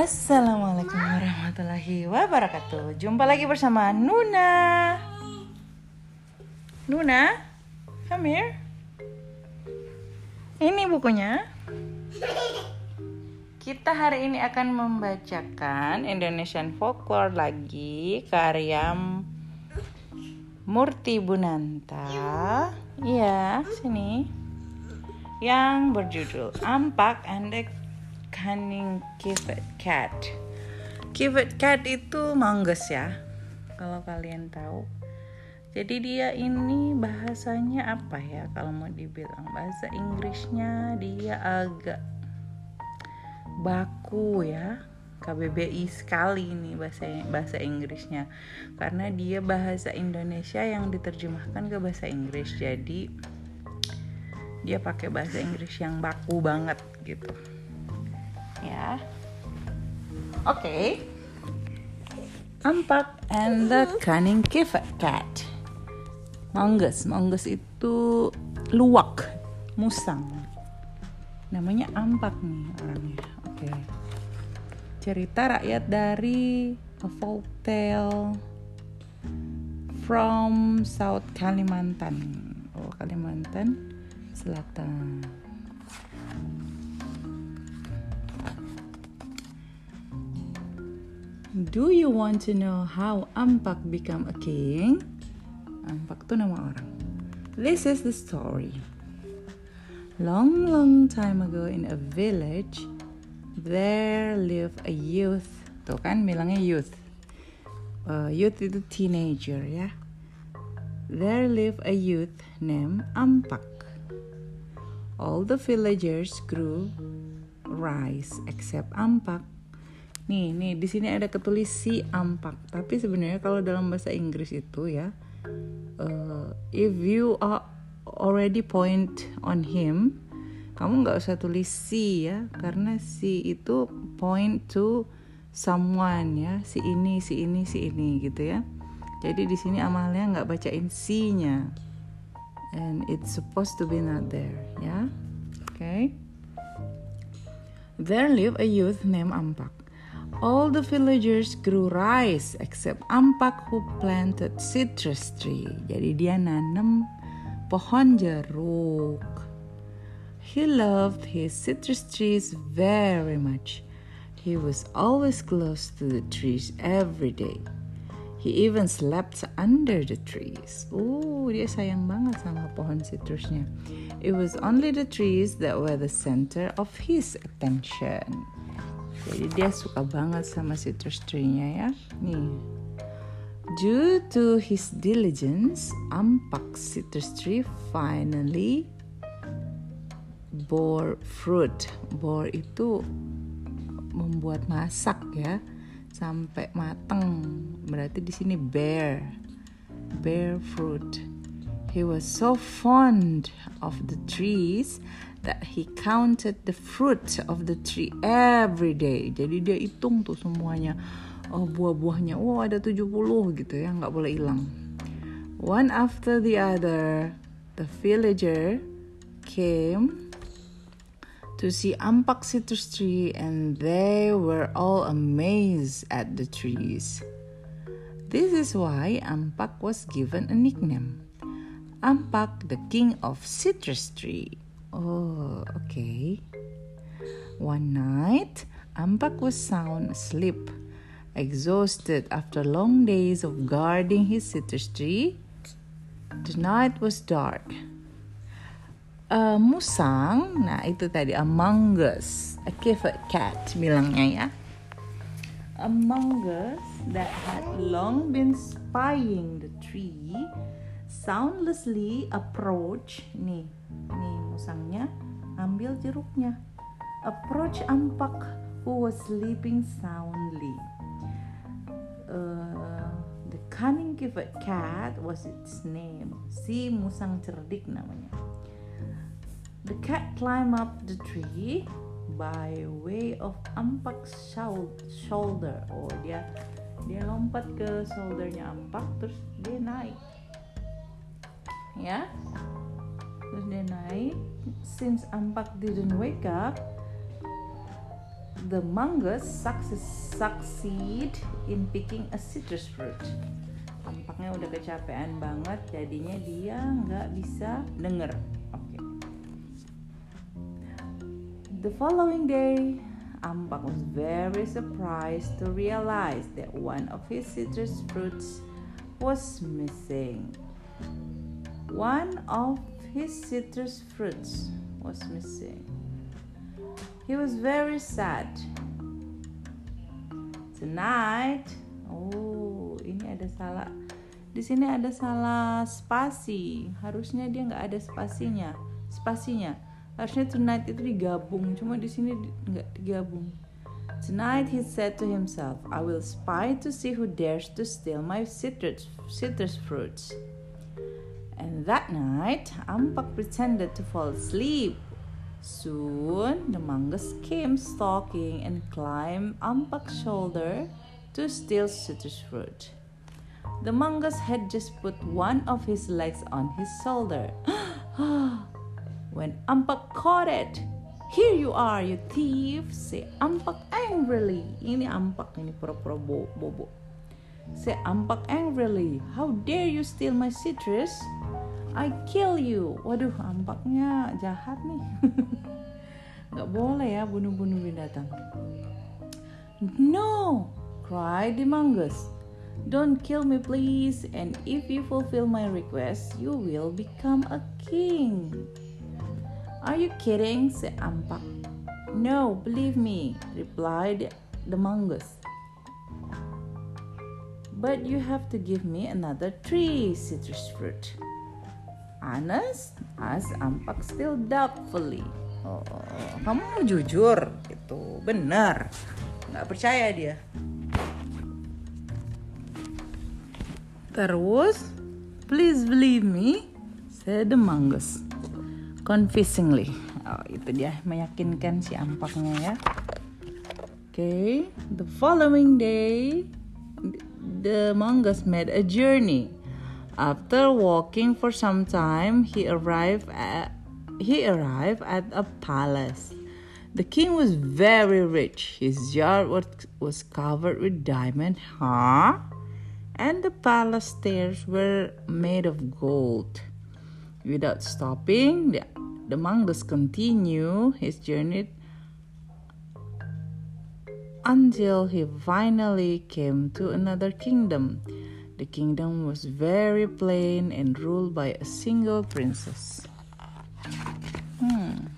Assalamualaikum warahmatullahi wabarakatuh. Jumpa lagi bersama Nuna. Nuna, come here. Ini bukunya. Kita hari ini akan membacakan Indonesian Folklore lagi karya Murti Bunanta. Iya, sini. Yang berjudul Ampak and the Cunning Kivet Cat. Kivet Cat itu mangges ya. Kalau kalian tahu. Jadi dia ini bahasanya apa ya kalau mau dibilang bahasa Inggrisnya dia agak baku ya KBBI sekali nih bahasa bahasa Inggrisnya karena dia bahasa Indonesia yang diterjemahkan ke bahasa Inggris jadi dia pakai bahasa Inggris yang baku banget gitu ya oke okay. Ampak and the cunning cat Monggus, monggus itu luwak, musang. Namanya Ampak nih orangnya. Oke. Okay cerita rakyat dari a folk tale from South Kalimantan. Oh, Kalimantan Selatan. Do you want to know how Ampak become a king? Ampak itu nama orang. This is the story. Long, long time ago in a village, there live a youth tuh kan bilangnya youth uh, youth itu teenager ya there live a youth named Ampak all the villagers grew rice except Ampak nih nih di sini ada ketulis si Ampak. Tapi sebenarnya kalau dalam bahasa Inggris itu ya uh, if you are already point on him kamu nggak usah tulis si ya karena si itu point to someone ya si ini si ini si ini gitu ya. Jadi di sini amalnya nggak bacain si-nya. And it's supposed to be not there ya. Oke. Okay. there live a youth named Ampak all the villagers grew rice except Ampak who planted citrus tree jadi dia nanam pohon jeruk He loved his citrus trees very much. He was always close to the trees every day. He even slept under the trees. Oh, dia sayang banget sama pohon citrusnya. It was only the trees that were the center of his attention. Jadi dia suka banget sama citrus tree-nya ya. Nih. Due to his diligence, Ampak citrus tree finally bore fruit. Bore itu membuat masak ya sampai mateng. Berarti di sini bear. Bear fruit. He was so fond of the trees that he counted the fruit of the tree every day. Jadi dia hitung tuh semuanya. Oh, buah-buahnya. Oh, ada 70 gitu ya, nggak boleh hilang. One after the other, the villager came to see Ampak citrus tree and they were all amazed at the trees. This is why Ampak was given a nickname. Ampak, the king of citrus tree. Oh, okay. One night, Ampak was sound asleep, exhausted after long days of guarding his tree. The night was dark uh, musang, nah itu tadi Among Us, a cave cat bilangnya ya. Among Us that had long been spying the tree soundlessly approach nih nih musangnya ambil jeruknya approach ampak who was sleeping soundly uh, the cunning cave cat was its name si musang cerdik namanya The cat climbed up the tree by way of Ampak's shoulder. Oh, dia dia lompat ke shouldernya Ampak terus dia naik. Ya. Terus dia naik. Since Ampak didn't wake up, the mongoose success, succeed in picking a citrus fruit. Tampaknya udah kecapean banget, jadinya dia nggak bisa denger. Oke. Okay. The following day, Ampak was very surprised to realize that one of his citrus fruits was missing. One of his citrus fruits was missing. He was very sad. Tonight, oh ini ada salah. Di sini ada salah spasi. Harusnya dia nggak ada spasinya. Spasinya harusnya tonight itu digabung cuma di sini nggak digabung Tonight he said to himself, I will spy to see who dares to steal my citrus, citrus fruits. And that night, Ampak pretended to fall asleep. Soon, the mongoose came stalking and climbed Ampak's shoulder to steal citrus fruit. The mongoose had just put one of his legs on his shoulder. When Ampak caught it, Here you are, you thief, say Ampak angrily. Ini Ampak, ini pura-pura bobo. Say Ampak angrily, how dare you steal my citrus? I kill you. Waduh, Ampaknya jahat nih. Gak boleh ya bunuh-bunuh binatang. No, cried the mongoose. Don't kill me, please. And if you fulfill my request, you will become a king. Are you kidding? said Ampak. No, believe me, replied the mongoose. But you have to give me another three citrus fruit. Honest? asked Ampak still doubtfully. Oh, kamu jujur? Itu benar. Nggak percaya dia. Terus, please believe me, said the mongoose convincingly. Oh, itu dia meyakinkan si ampaknya ya. Oke, okay. the following day the mongoose made a journey. After walking for some time, he arrived at he arrived at a palace. The king was very rich. His yard was, was covered with diamond, huh? And the palace stairs were made of gold. Without stopping, the the mongoose continued his journey until he finally came to another kingdom. The kingdom was very plain and ruled by a single princess. Hmm.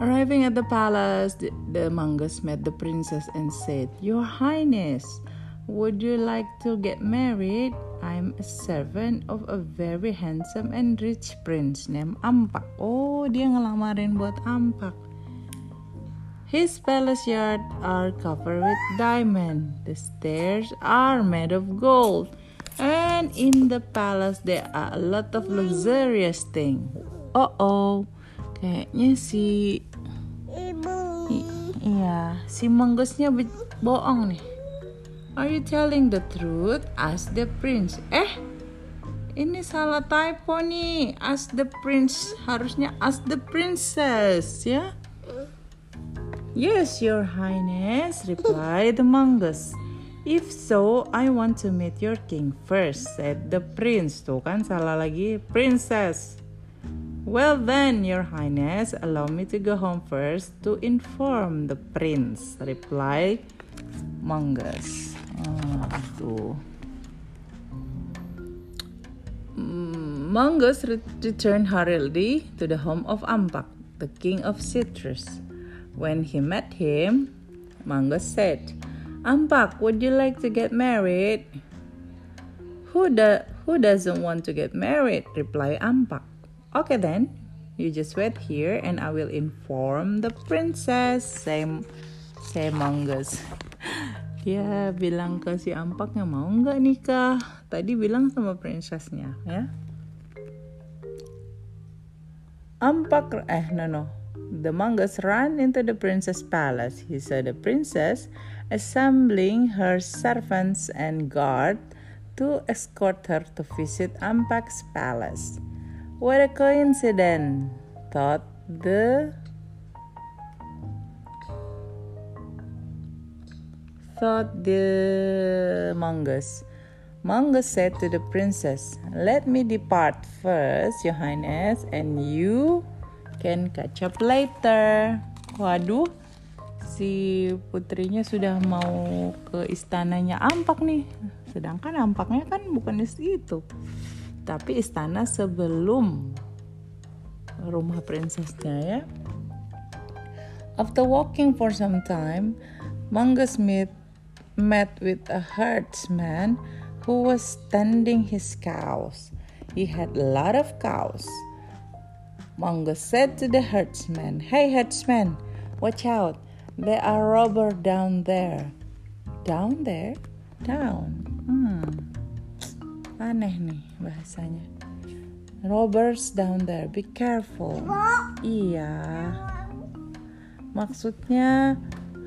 Arriving at the palace, the, the mongoose met the princess and said, Your Highness, would you like to get married? I'm a servant of a very handsome and rich prince named Ampak. Oh, dia ngelamarin buat Ampak. His palace yard are covered with diamond. The stairs are made of gold. And in the palace there are a lot of luxurious things. Oh oh, kayaknya si iya si monggosnya bohong nih. Are you telling the truth? Ask the prince. Eh, ini salah typo nih. Ask the prince. Harusnya ask the princess, ya? Yes, your highness, replied mongoose. If so, I want to meet your king first, said the prince. Tuh kan salah lagi, princess. Well then, your highness, allow me to go home first to inform the prince, replied mongoose. Ah, itu. Mongoose returned hurriedly to the home of Ampak, the king of citrus. When he met him, Mongoose said, Ampak, would you like to get married? Who, do, who doesn't want to get married? replied Ampak. Okay then, you just wait here and I will inform the princess, say, say Mongoose. dia bilang ke si ampaknya mau nggak nikah tadi bilang sama princessnya ya ampak eh no no The mongoose ran into the prince's palace. He saw the princess assembling her servants and guard to escort her to visit Ampak's palace. What a coincidence, thought the thought the mongoose. Mongoose said to the princess, Let me depart first, Your Highness, and you can catch up later. Waduh, si putrinya sudah mau ke istananya Ampak nih. Sedangkan Ampaknya kan bukan di situ. Tapi istana sebelum rumah princessnya ya. After walking for some time, Mongoose met, met with a herdsman who was tending his cows. He had a lot of cows. Mongo said to the herdsman, Hey herdsman, watch out. There are robbers down there. Down there? Down. Hmm. Aneh nih bahasanya. Robbers down there. Be careful. Iya. Maksudnya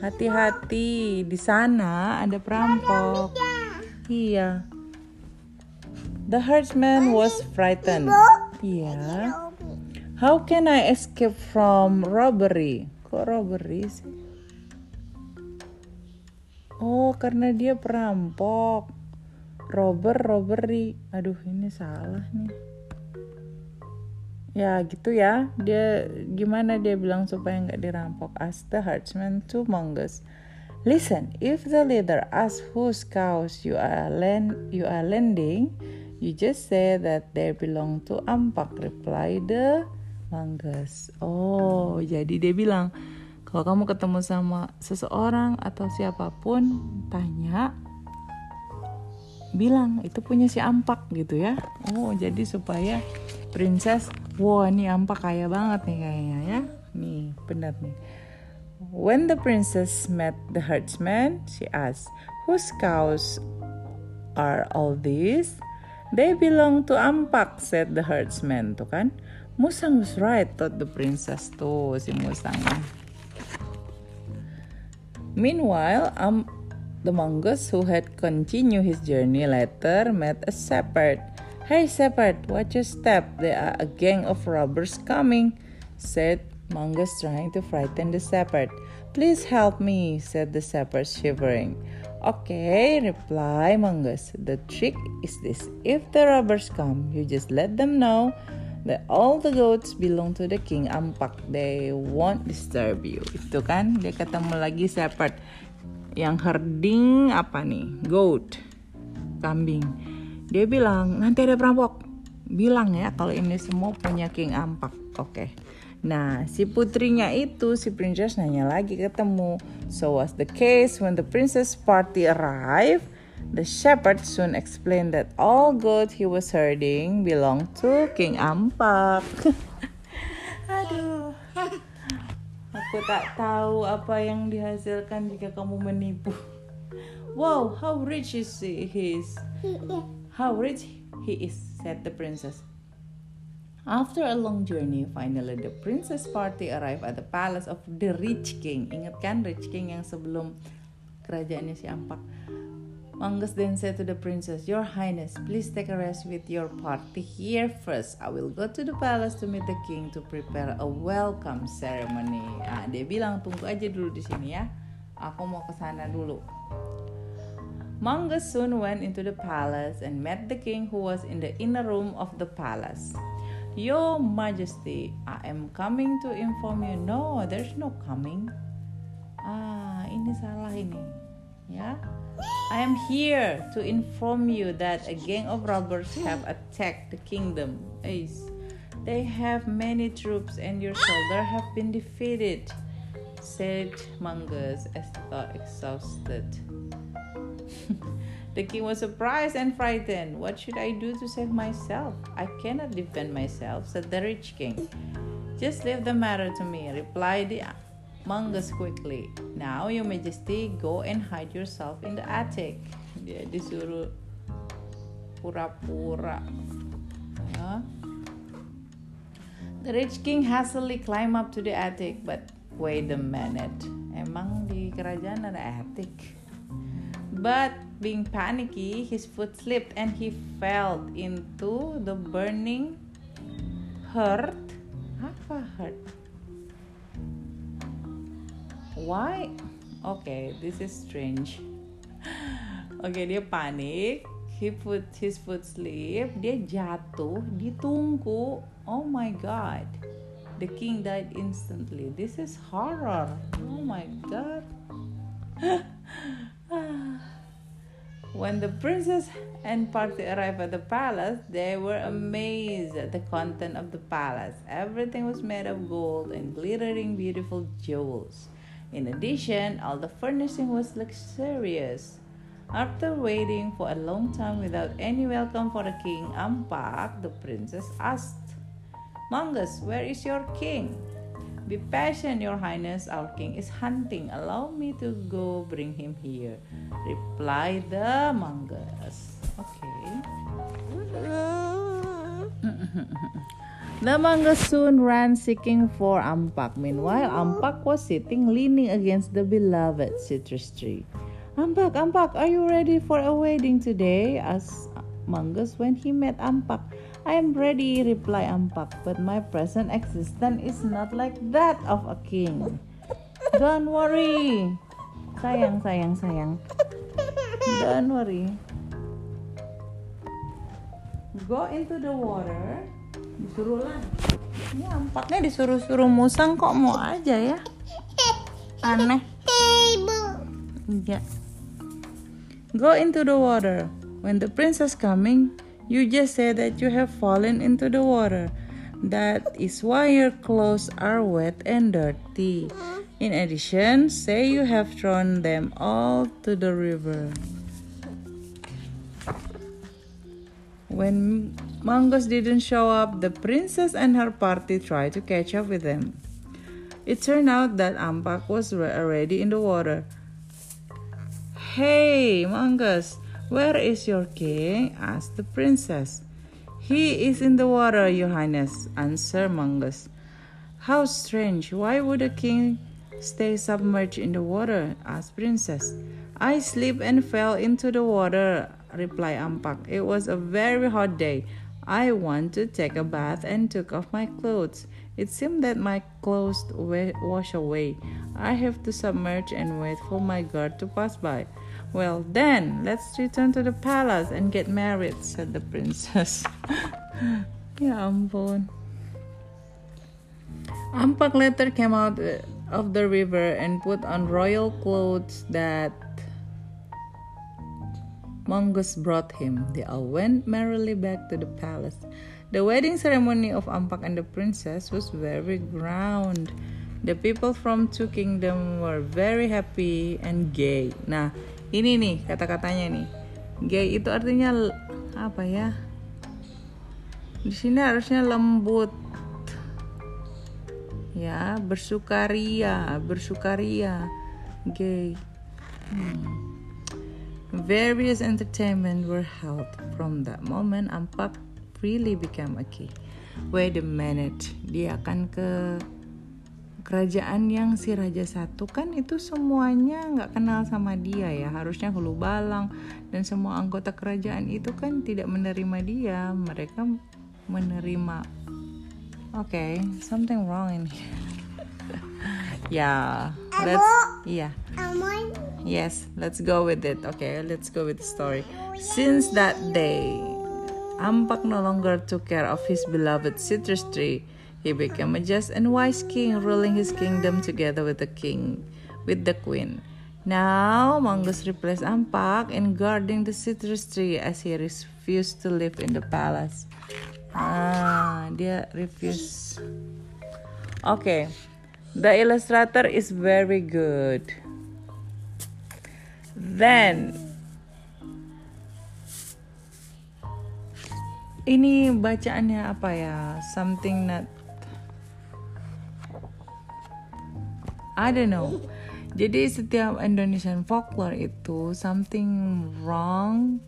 hati-hati di sana ada perampok. Iya. The herdsman was frightened. Iya. How can I escape from robbery? Kok robbery sih? Oh, karena dia perampok. Robber, robbery. Aduh, ini salah nih. Ya gitu ya. Dia gimana dia bilang supaya nggak dirampok? Ask the herdsman to mongoose. Listen, if the leader asks whose cows you are lend you are lending, you just say that they belong to Ampak. Reply the Manggas. Oh, jadi dia bilang kalau kamu ketemu sama seseorang atau siapa pun, tanya, bilang itu punya si Ampak gitu ya. Oh, jadi supaya princess, wah wow, ini Ampak kaya banget nih kayaknya ya. Nih, benar nih. When the princess met the herdsman, she asked, Whose cows are all these? They belong to Ampak, said the herdsman. Tuh kan? Musang was right, thought the princess tuh si Musang. Meanwhile, um, the mongoose who had continued his journey later met a shepherd. Hey shepherd, watch your step. There are a gang of robbers coming, said Mongoose trying to frighten the shepherd. Please help me, said the shepherd, shivering. Okay, reply Mongoose. The trick is this if the robbers come, you just let them know that all the goats belong to the king Ampak. They won't disturb you. Itu kan, dia ketemu lagi shepherd yang herding apa nih? Goat, kambing. Dia bilang, nanti ada perampok. Bilang ya kalau ini semua punya King Ampak. Oke. Okay. Nah, si putrinya itu, si princess nanya lagi ketemu. So was the case when the princess party arrived. The shepherd soon explained that all goat he was herding belonged to King Ampak. Aduh. Aku tak tahu apa yang dihasilkan jika kamu menipu. Wow, how rich is he? is? How rich he is, said the princess. After a long journey, finally the princess party arrived at the palace of the rich king. Ingat kan rich king yang sebelum kerajaannya si Ampak. Mangus then said to the princess, Your Highness, please take a rest with your party here first. I will go to the palace to meet the king to prepare a welcome ceremony. Ah, dia bilang tunggu aja dulu di sini ya. Aku mau ke sana dulu. Mangus soon went into the palace and met the king who was in the inner room of the palace. Your Majesty, I am coming to inform you. No, there's no coming. Ah, ini salah ini. Ya. I am here to inform you that a gang of robbers have attacked the kingdom. Ace. They have many troops and your soldiers have been defeated, said Mangus as though exhausted. The king was surprised and frightened. What should I do to save myself? I cannot defend myself, said the rich king. Just leave the matter to me, replied the mongoose quickly. Now, your majesty, go and hide yourself in the attic. Dia disuruh pura-pura. Ya. The rich king hastily climbed up to the attic, but wait a minute. Emang di kerajaan ada attic? But being panicky, his foot slipped and he fell into the burning hearth. Apa hearth? Why? Okay, this is strange. Okay, dia panik. He put his foot slip. Dia jatuh di tungku. Oh my god. The king died instantly. This is horror. Oh my god. When the princess and party arrived at the palace, they were amazed at the content of the palace. Everything was made of gold and glittering beautiful jewels. In addition, all the furnishing was luxurious. After waiting for a long time without any welcome for the king, Ampak, the princess, asked, Mangus, where is your king? Be patient, your highness, our king is hunting. Allow me to go bring him here. Replied the Mangus. Okay. the soon ran seeking for Ampak. Meanwhile, Ampak was sitting leaning against the beloved citrus tree. Ampak, Ampak, are you ready for a wedding today? asked Mangus when he met Ampak. I am ready, replied Ampak, but my present existence is not like that of a king. Don't worry. Sayang, sayang, sayang. Don't worry. Go into the water. Disuruh. Ini ampaknya disuruh-suruh musang kok mau aja ya. Aneh. Iya. Go into the water. When the princess coming, You just say that you have fallen into the water. That is why your clothes are wet and dirty. In addition, say you have thrown them all to the river. When Mangus didn't show up, the princess and her party tried to catch up with them. It turned out that Ampak was already in the water. Hey, Mangus, where is your king? asked the princess. He is in the water, your highness, answered Mangus. How strange! Why would a king stay submerged in the water? asked princess. I slipped and fell into the water, replied Ampak. It was a very hot day. I want to take a bath and took off my clothes. It seemed that my clothes wash away. I have to submerge and wait for my guard to pass by. Well, then, let's return to the palace and get married, said the princess. ya ampun. Ampak later came out uh, of the river and put on royal clothes that Mongoose brought him. They all went merrily back to the palace. The wedding ceremony of Ampak and the princess was very grand. The people from two kingdoms were very happy and gay. Nah, ini nih kata-katanya nih gay itu artinya apa ya di sini harusnya lembut ya bersukaria bersukaria gay hmm. Various entertainment were held from that moment Ampak really became a king wait a minute dia akan ke kerajaan yang si raja satu? Kan itu semuanya nggak kenal sama dia ya. Harusnya hulu balang dan semua anggota kerajaan itu kan tidak menerima dia. Mereka menerima oke okay, something wrong in here. Ya yeah, let's iya yeah. Yes let's go with it okay let's go with the story since that day Ampak no longer took care of his beloved citrus tree He became a just and wise king, ruling his kingdom together with the king, with the queen. Now, Mongoose replaced Ampak in guarding the citrus tree as he refused to live in the palace. Ah, dia refuse. Okay, the illustrator is very good. Then, ini bacaannya apa ya? Something not I don't know. Jadi setiap Indonesian folklore itu something wrong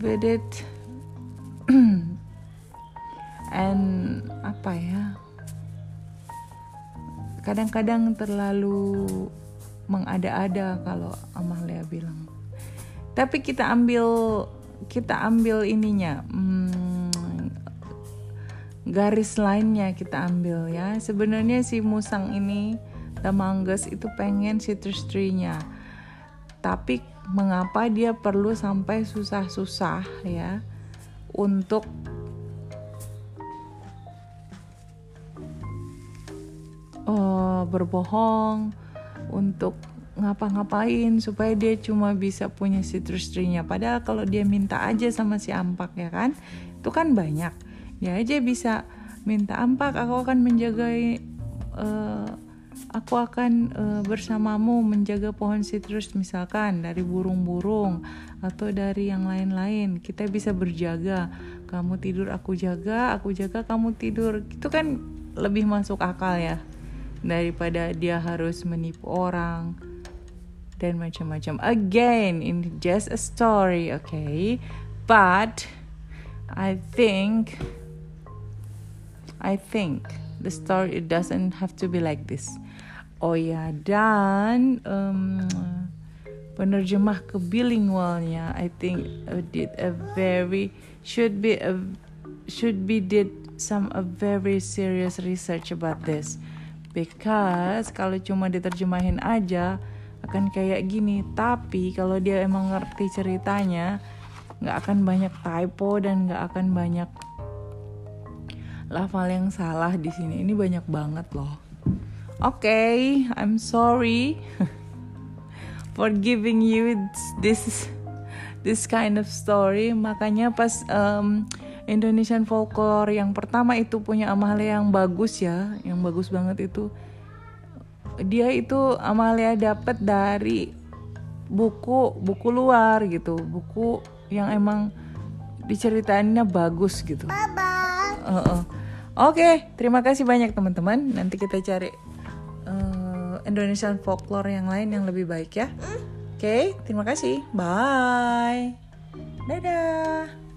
with it. And apa ya? Kadang-kadang terlalu mengada-ada kalau Amalia bilang. Tapi kita ambil kita ambil ininya. Hmm, garis lainnya kita ambil ya. Sebenarnya si musang ini Mangus itu pengen citrus tree-nya. Tapi mengapa dia perlu sampai susah-susah ya untuk uh, berbohong untuk ngapa-ngapain supaya dia cuma bisa punya citrus tree-nya. Padahal kalau dia minta aja sama si ampak ya kan, itu kan banyak. Dia aja bisa minta ampak, aku akan menjaga, uh, aku akan uh, bersamamu menjaga pohon citrus misalkan dari burung-burung atau dari yang lain-lain. Kita bisa berjaga. Kamu tidur, aku jaga, aku jaga, kamu tidur. Itu kan lebih masuk akal ya daripada dia harus menipu orang dan macam-macam. Again, in just a story, okay? But I think I think the story it doesn't have to be like this. Oh ya, dan um, penerjemah ke bilingualnya I think uh, did a very should be a should be did some a very serious research about this because kalau cuma diterjemahin aja akan kayak gini. Tapi kalau dia emang ngerti ceritanya nggak akan banyak typo dan nggak akan banyak lafal yang salah di sini. Ini banyak banget loh. Oke okay, I'm sorry for giving you this this kind of story makanya pas um, Indonesian folklore yang pertama itu punya Amalia yang bagus ya yang bagus banget itu dia itu Amalia dapat dari buku buku luar gitu buku yang emang diceritainnya bagus gitu. Uh -uh. Oke, okay, terima kasih banyak teman-teman. Nanti kita cari uh, Indonesian folklore yang lain yang lebih baik ya. Oke, terima kasih. Bye. Dadah.